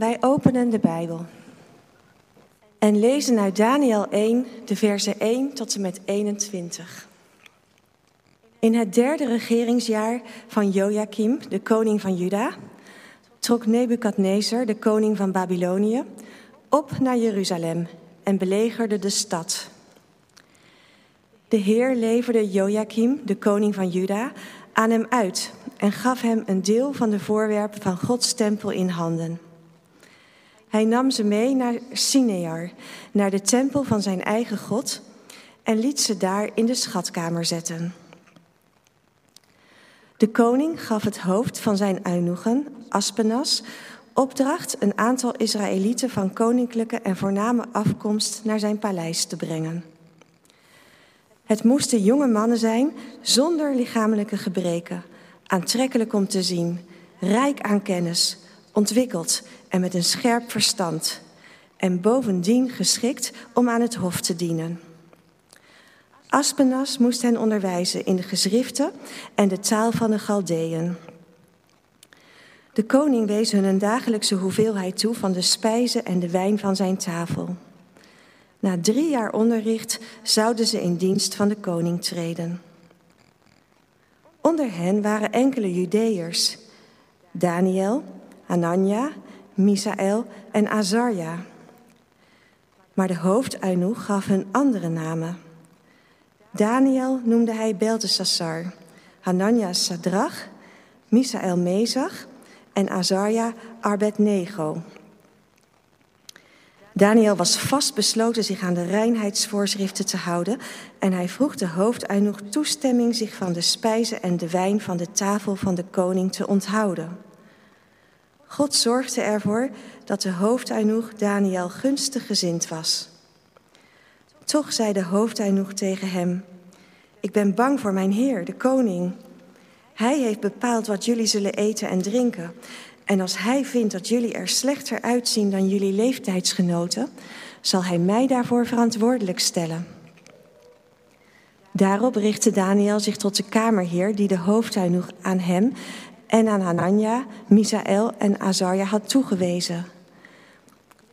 Wij openen de Bijbel en lezen uit Daniel 1, de versen 1 tot en met 21. In het derde regeringsjaar van Joachim, de koning van Juda, trok Nebukadnezar, de koning van Babylonië, op naar Jeruzalem en belegerde de stad. De Heer leverde Joachim, de koning van Juda, aan hem uit en gaf hem een deel van de voorwerpen van Gods tempel in handen. Hij nam ze mee naar Sinear, naar de tempel van zijn eigen God, en liet ze daar in de schatkamer zetten. De koning gaf het hoofd van zijn eunuchen, Aspenas, opdracht een aantal Israëlieten van koninklijke en voorname afkomst naar zijn paleis te brengen. Het moesten jonge mannen zijn zonder lichamelijke gebreken, aantrekkelijk om te zien, rijk aan kennis, ontwikkeld en met een scherp verstand, en bovendien geschikt om aan het hof te dienen. Aspenas moest hen onderwijzen in de geschriften en de taal van de Galdeën. De koning wees hun een dagelijkse hoeveelheid toe van de spijzen en de wijn van zijn tafel. Na drie jaar onderricht zouden ze in dienst van de koning treden. Onder hen waren enkele Judeërs, Daniel, Anania, Misaël en Azarja. Maar de hoofdeunuch gaf hun andere namen. Daniel noemde hij Beltesassar, Hanania Sadrach, Misaël Mezach en Azarja Arbednego. Daniel was vastbesloten zich aan de reinheidsvoorschriften te houden en hij vroeg de hoofdeunuch toestemming zich van de spijzen en de wijn van de tafel van de koning te onthouden. God zorgde ervoor dat de hoofdeunuch Daniel gunstig gezind was. Toch zei de hoofdeunuch tegen hem: Ik ben bang voor mijn heer, de koning. Hij heeft bepaald wat jullie zullen eten en drinken. En als hij vindt dat jullie er slechter uitzien dan jullie leeftijdsgenoten, zal hij mij daarvoor verantwoordelijk stellen. Daarop richtte Daniel zich tot de kamerheer die de hoofdtuin aan hem en aan Hanania, Misaël en Azarja had toegewezen.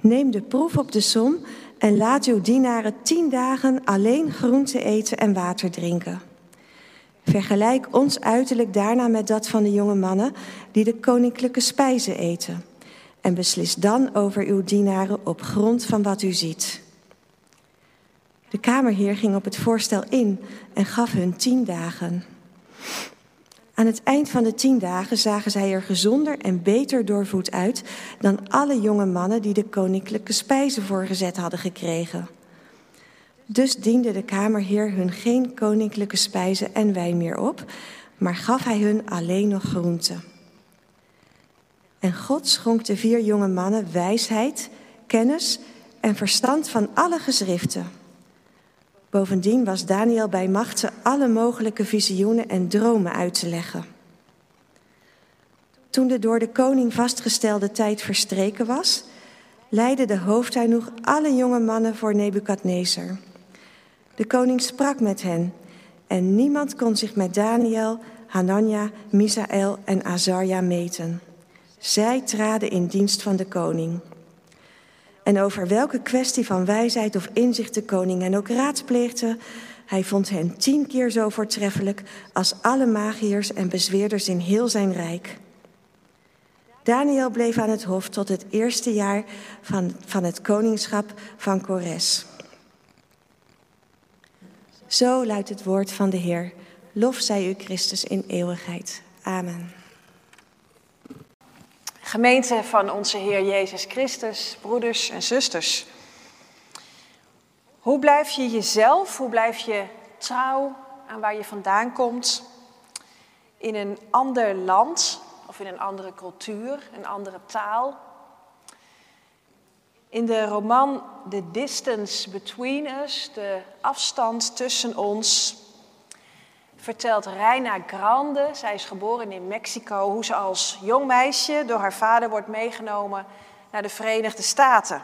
Neem de proef op de som en laat uw dienaren tien dagen alleen groente eten en water drinken. Vergelijk ons uiterlijk daarna met dat van de jonge mannen die de koninklijke spijzen eten. En beslis dan over uw dienaren op grond van wat u ziet. De kamerheer ging op het voorstel in en gaf hun tien dagen. Aan het eind van de tien dagen zagen zij er gezonder en beter doorvoed uit dan alle jonge mannen die de koninklijke spijzen voorgezet hadden gekregen. Dus diende de kamerheer hun geen koninklijke spijzen en wijn meer op, maar gaf hij hun alleen nog groenten. En God schonk de vier jonge mannen wijsheid, kennis en verstand van alle geschriften. Bovendien was Daniel bij machten alle mogelijke visioenen en dromen uit te leggen. Toen de door de koning vastgestelde tijd verstreken was, leidde de hoofdtuin alle jonge mannen voor Nebukadnezar. De koning sprak met hen en niemand kon zich met Daniel, Hanania, Misaël en Azarja meten. Zij traden in dienst van de koning. En over welke kwestie van wijsheid of inzicht de koning hen ook raadpleegde, hij vond hen tien keer zo voortreffelijk als alle magiërs en bezweerders in heel zijn rijk. Daniel bleef aan het hof tot het eerste jaar van, van het koningschap van Kores. Zo luidt het woord van de Heer. Lof zij u Christus in eeuwigheid. Amen. Gemeente van onze Heer Jezus Christus, broeders en zusters. Hoe blijf je jezelf, hoe blijf je trouw aan waar je vandaan komt in een ander land of in een andere cultuur, een andere taal? In de roman The Distance Between Us, de afstand tussen ons, vertelt Reina Grande, zij is geboren in Mexico, hoe ze als jong meisje door haar vader wordt meegenomen naar de Verenigde Staten.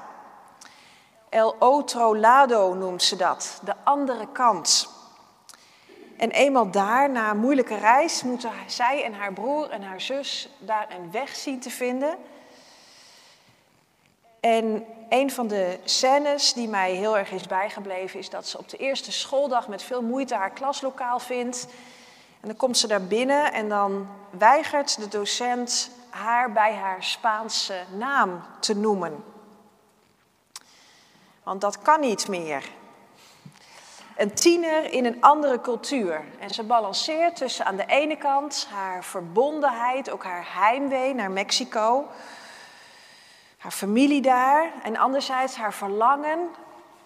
El otro lado noemt ze dat, de andere kant. En eenmaal daar, na een moeilijke reis, moeten zij en haar broer en haar zus daar een weg zien te vinden En een van de scènes die mij heel erg is bijgebleven is dat ze op de eerste schooldag met veel moeite haar klaslokaal vindt. En dan komt ze daar binnen en dan weigert de docent haar bij haar Spaanse naam te noemen. Want dat kan niet meer. Een tiener in een andere cultuur. En ze balanceert tussen aan de ene kant haar verbondenheid, ook haar heimwee naar Mexico, haar familie daar, en anderzijds haar verlangen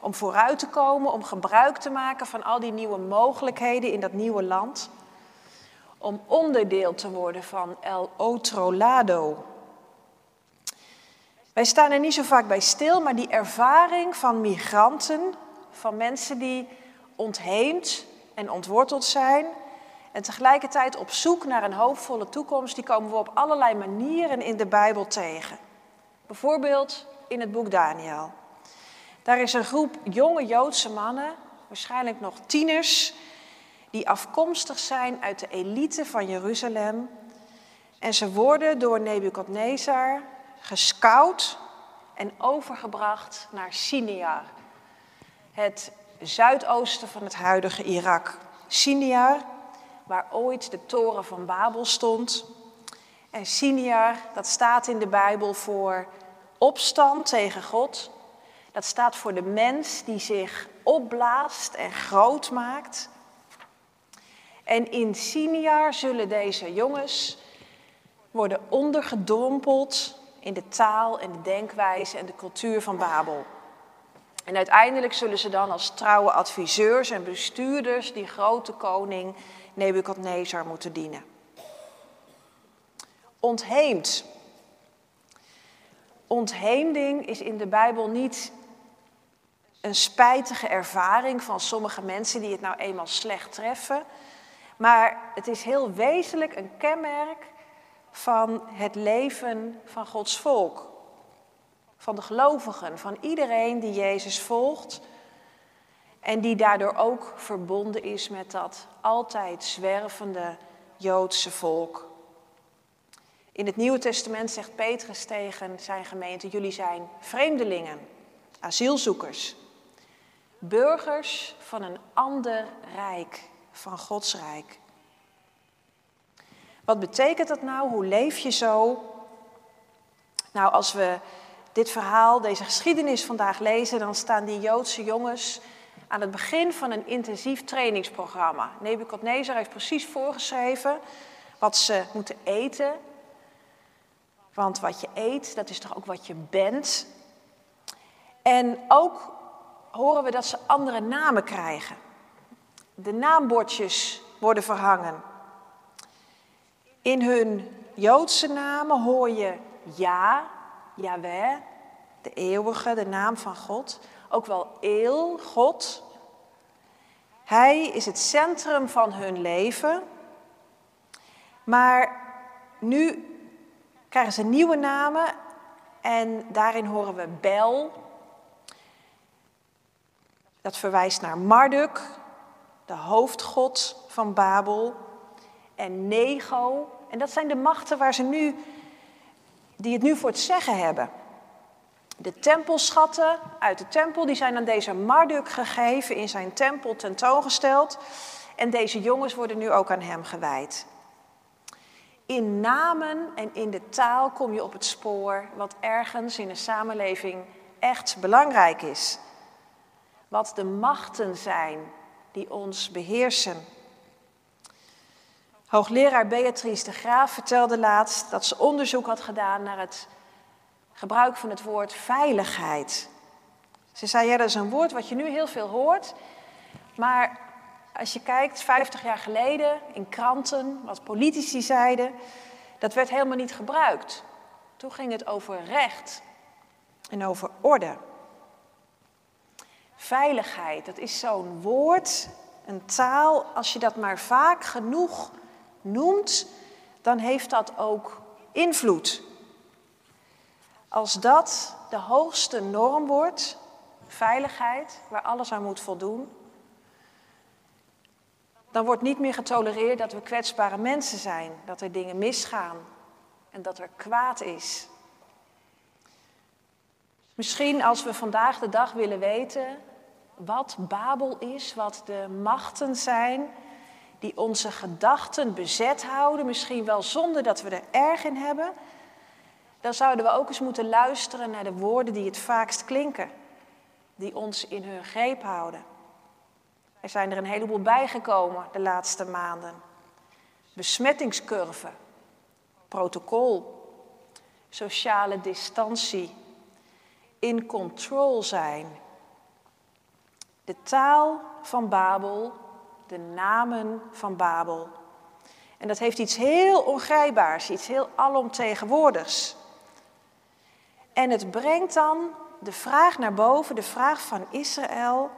om vooruit te komen, om gebruik te maken van al die nieuwe mogelijkheden in dat nieuwe land om onderdeel te worden van El Otro Lado. Wij staan er niet zo vaak bij stil, maar die ervaring van migranten, van mensen die ontheemd en ontworteld zijn en tegelijkertijd op zoek naar een hoopvolle toekomst, die komen we op allerlei manieren in de Bijbel tegen. Bijvoorbeeld in het boek Daniel. Daar is een groep jonge Joodse mannen, waarschijnlijk nog tieners, die afkomstig zijn uit de elite van Jeruzalem. En ze worden door Nebukadnezar gescout en overgebracht naar Siniar, het zuidoosten van het huidige Irak. Siniar, waar ooit de toren van Babel stond. En Siniar, dat staat in de Bijbel voor opstand tegen God. Dat staat voor de mens die zich opblaast en groot maakt. En in Siniar zullen deze jongens worden ondergedompeld in de taal en de denkwijze en de cultuur van Babel. En uiteindelijk zullen ze dan als trouwe adviseurs en bestuurders die grote koning Nebukadnezar moeten dienen. Ontheemd. Ontheemding is in de Bijbel niet een spijtige ervaring van sommige mensen die het nou eenmaal slecht treffen. Maar het is heel wezenlijk een kenmerk van het leven van Gods volk. Van de gelovigen, van iedereen die Jezus volgt. En die daardoor ook verbonden is met dat altijd zwervende Joodse volk. In het Nieuwe Testament zegt Petrus tegen zijn gemeente: Jullie zijn vreemdelingen, asielzoekers, burgers van een ander rijk van Gods rijk. Wat betekent dat nou? Hoe leef je zo? Nou, als we dit verhaal, deze geschiedenis vandaag lezen, dan staan die Joodse jongens aan het begin van een intensief trainingsprogramma. Nebukadnezar heeft precies voorgeschreven wat ze moeten eten. Want wat je eet, dat is toch ook wat je bent. En ook horen we dat ze andere namen krijgen. De naambordjes worden verhangen. In hun Joodse namen hoor je Ja, Yahweh, de eeuwige, de naam van God. Ook wel Eel, God. Hij is het centrum van hun leven. Maar nu krijgen ze nieuwe namen en daarin horen we Bel. Dat verwijst naar Marduk, de hoofdgod van Babel, en Nego. En dat zijn de machten waar ze nu, die het nu voor het zeggen hebben. De tempelschatten uit de tempel, die zijn aan deze Marduk gegeven, in zijn tempel tentoongesteld. En deze jongens worden nu ook aan hem gewijd. In namen en in de taal kom je op het spoor wat ergens in een samenleving echt belangrijk is. Wat de machten zijn die ons beheersen. Hoogleraar Beatrice de Graaf vertelde laatst dat ze onderzoek had gedaan naar het gebruik van het woord veiligheid. Ze zei, ja, dat is een woord wat je nu heel veel hoort, maar als je kijkt, 50 jaar geleden in kranten, wat politici zeiden, dat werd helemaal niet gebruikt. Toen ging het over recht en over orde. Veiligheid, dat is zo'n woord, een taal, als je dat maar vaak genoeg noemt, dan heeft dat ook invloed. Als dat de hoogste norm wordt, veiligheid, waar alles aan moet voldoen, dan wordt niet meer getolereerd dat we kwetsbare mensen zijn, dat er dingen misgaan en dat er kwaad is. Misschien als we vandaag de dag willen weten wat Babel is, wat de machten zijn die onze gedachten bezet houden, misschien wel zonder dat we er erg in hebben, dan zouden we ook eens moeten luisteren naar de woorden die het vaakst klinken, die ons in hun greep houden. Er zijn er een heleboel bijgekomen de laatste maanden. Besmettingscurve, protocol, sociale distantie, in control zijn. De taal van Babel, de namen van Babel. En dat heeft iets heel ongrijpbaars, iets heel alomtegenwoordigs. En het brengt dan de vraag naar boven, de vraag van Israël: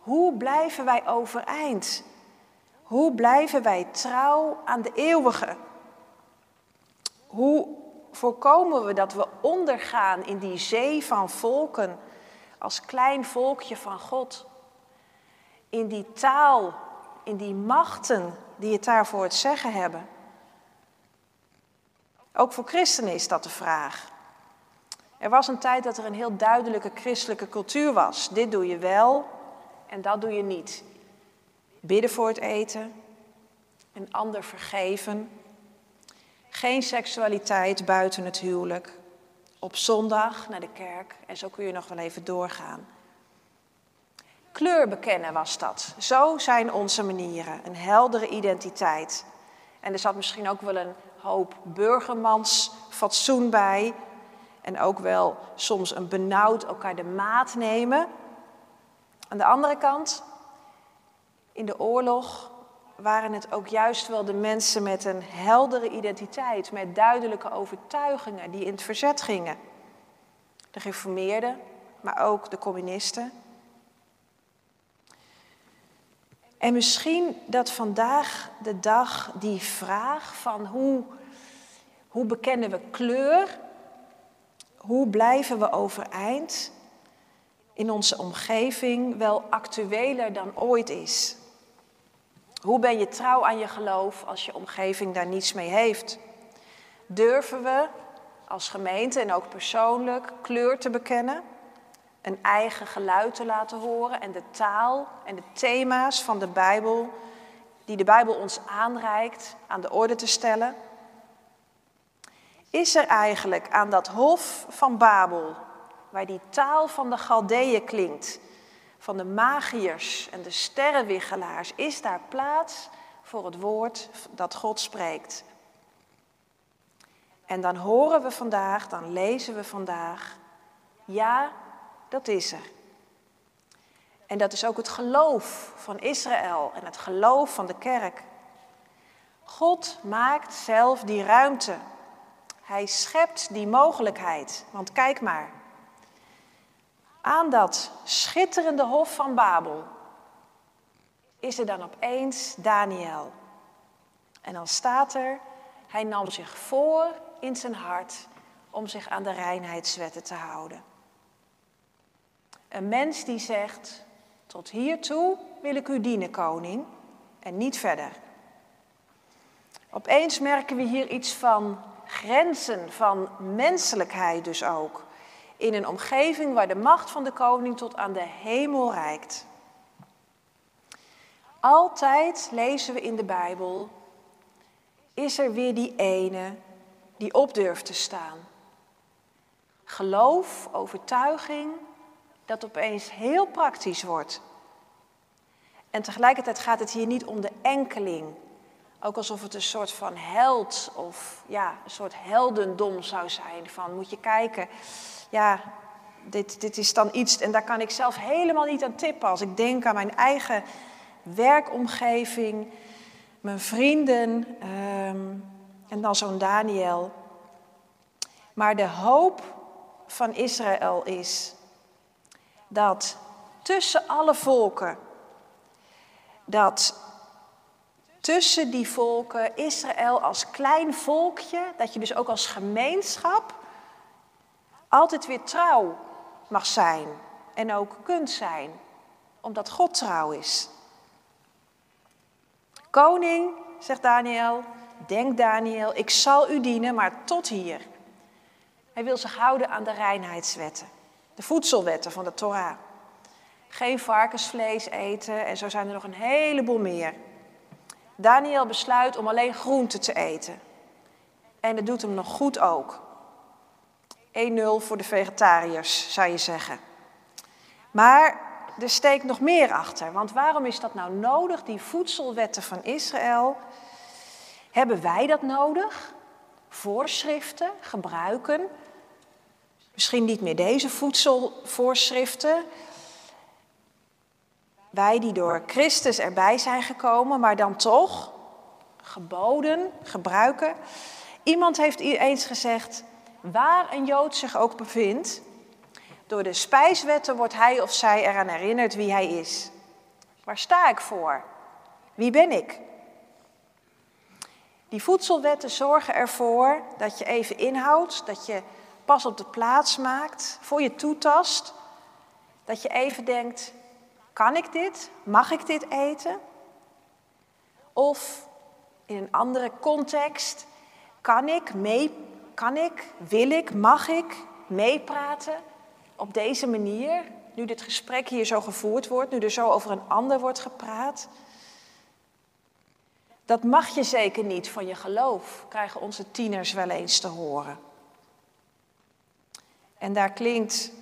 hoe blijven wij overeind? Hoe blijven wij trouw aan de eeuwige? Hoe voorkomen we dat we ondergaan in die zee van volken als klein volkje van God? In die taal, in die machten die het daarvoor het zeggen hebben. Ook voor christenen is dat de vraag. Er was een tijd dat er een heel duidelijke christelijke cultuur was. Dit doe je wel en dat doe je niet. Bidden voor het eten, een ander vergeven, geen seksualiteit buiten het huwelijk. Op zondag naar de kerk en zo kun je nog wel even doorgaan. Kleur bekennen was dat. Zo zijn onze manieren. Een heldere identiteit. En er zat misschien ook wel een hoop burgermans fatsoen bij. En ook wel soms een benauwd elkaar de maat nemen. Aan de andere kant, in de oorlog waren het ook juist wel de mensen met een heldere identiteit, met duidelijke overtuigingen, die in het verzet gingen. De gereformeerden, maar ook de communisten. En misschien dat vandaag de dag die vraag van hoe, hoe bekennen we kleur, hoe blijven we overeind in onze omgeving wel actueler dan ooit is. Hoe ben je trouw aan je geloof als je omgeving daar niets mee heeft? Durven we als gemeente en ook persoonlijk kleur te bekennen? Een eigen geluid te laten horen en de taal en de thema's van de Bijbel, die de Bijbel ons aanreikt, aan de orde te stellen? Is er eigenlijk aan dat hof van Babel, waar die taal van de Galdeeën klinkt, van de magiërs en de sterrenwiggelaars, is daar plaats voor het woord dat God spreekt. En dan horen we vandaag, dan lezen we vandaag, ja, dat is er. En dat is ook het geloof van Israël en het geloof van de kerk. God maakt zelf die ruimte. Hij schept die mogelijkheid. Want kijk maar, aan dat schitterende hof van Babel is er dan opeens Daniel. En dan staat er, hij nam zich voor in zijn hart om zich aan de reinheidswetten te houden. Een mens die zegt, tot hiertoe wil ik u dienen, koning, en niet verder. Opeens merken we hier iets van grenzen, van menselijkheid dus ook in een omgeving waar de macht van de koning tot aan de hemel reikt. Altijd lezen we in de Bijbel, is er weer die ene die op durft te staan. Geloof, overtuiging, dat opeens heel praktisch wordt. En tegelijkertijd gaat het hier niet om de enkeling. Ook alsof het een soort van held of ja, een soort heldendom zou zijn. Van moet je kijken, ja, dit, dit is dan iets en daar kan ik zelf helemaal niet aan tippen. Als ik denk aan mijn eigen werkomgeving, mijn vrienden ehm, en dan zo'n Daniel. Maar de hoop van Israël is dat tussen alle volken, dat tussen die volken, Israël als klein volkje, dat je dus ook als gemeenschap altijd weer trouw mag zijn en ook kunt zijn, omdat God trouw is. Koning, zegt Daniel, denk Daniel, ik zal u dienen, maar tot hier. Hij wil zich houden aan de reinheidswetten. De voedselwetten van de Torah. Geen varkensvlees eten en zo zijn er nog een heleboel meer. Daniel besluit om alleen groente te eten. En dat doet hem nog goed ook. 1-0 voor de vegetariërs, zou je zeggen. Maar er steekt nog meer achter. Want waarom is dat nou nodig, die voedselwetten van Israël? Hebben wij dat nodig? Voorschriften, gebruiken? Misschien niet meer deze voedselvoorschriften. Wij die door Christus erbij zijn gekomen, maar dan toch geboden, gebruiken. Iemand heeft eens gezegd, waar een Jood zich ook bevindt, door de spijswetten wordt hij of zij eraan herinnerd wie hij is. Waar sta ik voor? Wie ben ik? Die voedselwetten zorgen ervoor dat je even inhoudt, dat je pas op de plaats maakt, voor je toetast. Dat je even denkt, kan ik dit? Mag ik dit eten? Of in een andere context, kan ik mee, kan ik, wil ik, mag ik meepraten op deze manier, nu dit gesprek hier zo gevoerd wordt, nu er zo over een ander wordt gepraat? Dat mag je zeker niet van je geloof, krijgen onze tieners wel eens te horen. En daar klinkt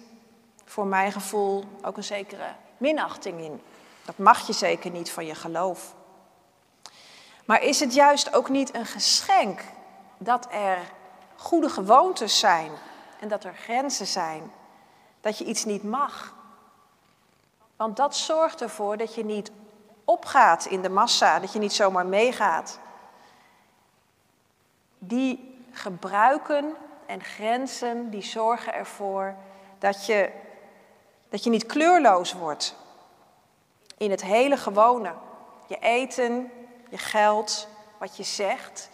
voor mijn gevoel ook een zekere minachting in. Dat mag je zeker niet van je geloof. Maar is het juist ook niet een geschenk dat er goede gewoontes zijn en dat er grenzen zijn, dat je iets niet mag? Want dat zorgt ervoor dat je niet opgaat in de massa, dat je niet zomaar meegaat. Die gebruiken en grenzen, die zorgen ervoor dat je, dat je niet kleurloos wordt in het hele gewone. Je eten, je geld, wat je zegt,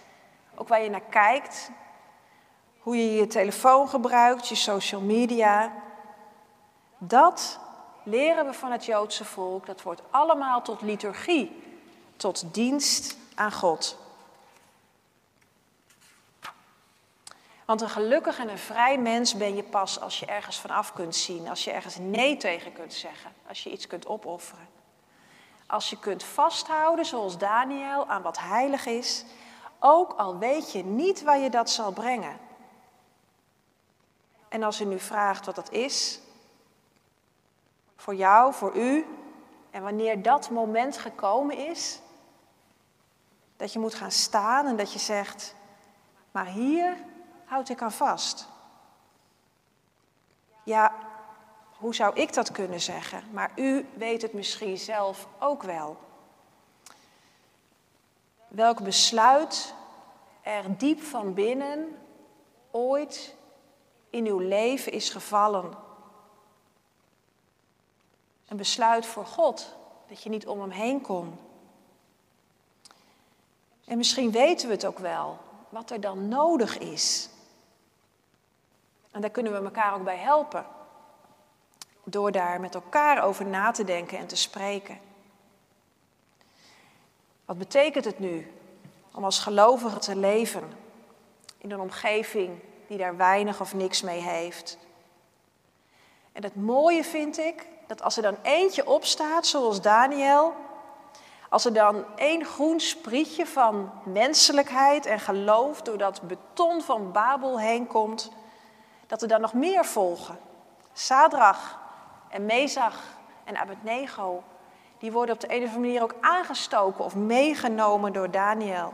ook waar je naar kijkt, hoe je je telefoon gebruikt, je social media. Dat leren we van het Joodse volk. Dat wordt allemaal tot liturgie, tot dienst aan God. Want een gelukkig en een vrij mens ben je pas als je ergens vanaf kunt zien, als je ergens nee tegen kunt zeggen, als je iets kunt opofferen. Als je kunt vasthouden, zoals Daniel, aan wat heilig is, ook al weet je niet waar je dat zal brengen. En als u nu vraagt wat dat is, voor jou, voor u, en wanneer dat moment gekomen is, dat je moet gaan staan en dat je zegt, maar hier houd ik aan vast. Ja, hoe zou ik dat kunnen zeggen? Maar u weet het misschien zelf ook wel. Welk besluit er diep van binnen ooit in uw leven is gevallen. Een besluit voor God, dat je niet om hem heen kon. En misschien weten we het ook wel, wat er dan nodig is. En daar kunnen we elkaar ook bij helpen. Door daar met elkaar over na te denken en te spreken. Wat betekent het nu om als gelovige te leven in een omgeving die daar weinig of niks mee heeft? En het mooie vind ik dat als er dan eentje opstaat, zoals Daniel, als er dan één groen sprietje van menselijkheid en geloof door dat beton van Babel heen komt, dat er dan nog meer volgen. Sadrach en Mezach en Abednego, die worden op de een of andere manier ook aangestoken of meegenomen door Daniel.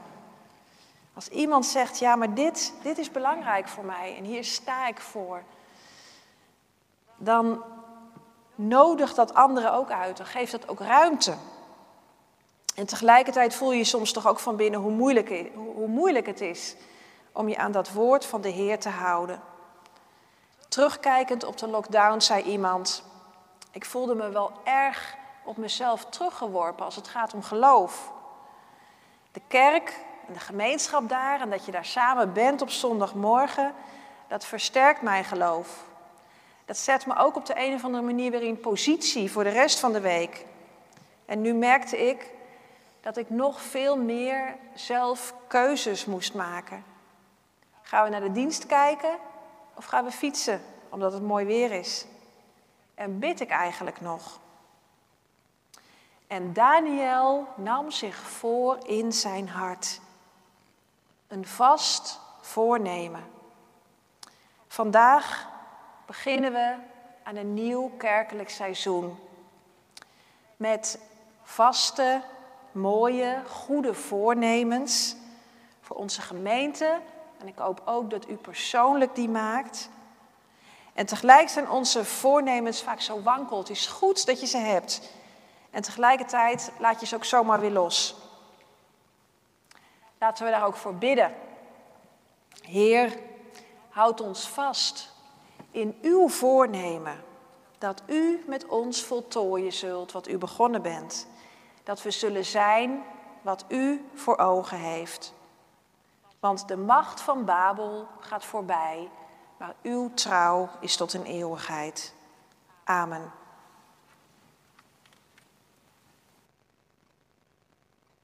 Als iemand zegt, ja, maar dit, dit is belangrijk voor mij en hier sta ik voor, dan nodig dat anderen ook uit. Dan geeft dat ook ruimte. En tegelijkertijd voel je soms toch ook van binnen hoe moeilijk, hoe moeilijk het is om je aan dat woord van de Heer te houden. Terugkijkend op de lockdown zei iemand: Ik voelde me wel erg op mezelf teruggeworpen als het gaat om geloof. De kerk en de gemeenschap daar en dat je daar samen bent op zondagmorgen, dat versterkt mijn geloof. Dat zet me ook op de een of andere manier weer in positie voor de rest van de week. En nu merkte ik dat ik nog veel meer zelf keuzes moest maken. Gaan we naar de dienst kijken of gaan we fietsen omdat het mooi weer is? En bid ik eigenlijk nog? En Daniel nam zich voor in zijn hart. Een vast voornemen. Vandaag beginnen we aan een nieuw kerkelijk seizoen. Met vaste, mooie, goede voornemens voor onze gemeente. En ik hoop ook dat u persoonlijk die maakt. En tegelijk zijn onze voornemens vaak zo wankel. Het is goed dat je ze hebt. En tegelijkertijd laat je ze ook zomaar weer los. Laten we daar ook voor bidden. Heer, houd ons vast in uw voornemen dat u met ons voltooien zult wat u begonnen bent. Dat we zullen zijn wat u voor ogen heeft. Want de macht van Babel gaat voorbij, maar uw trouw is tot een eeuwigheid. Amen.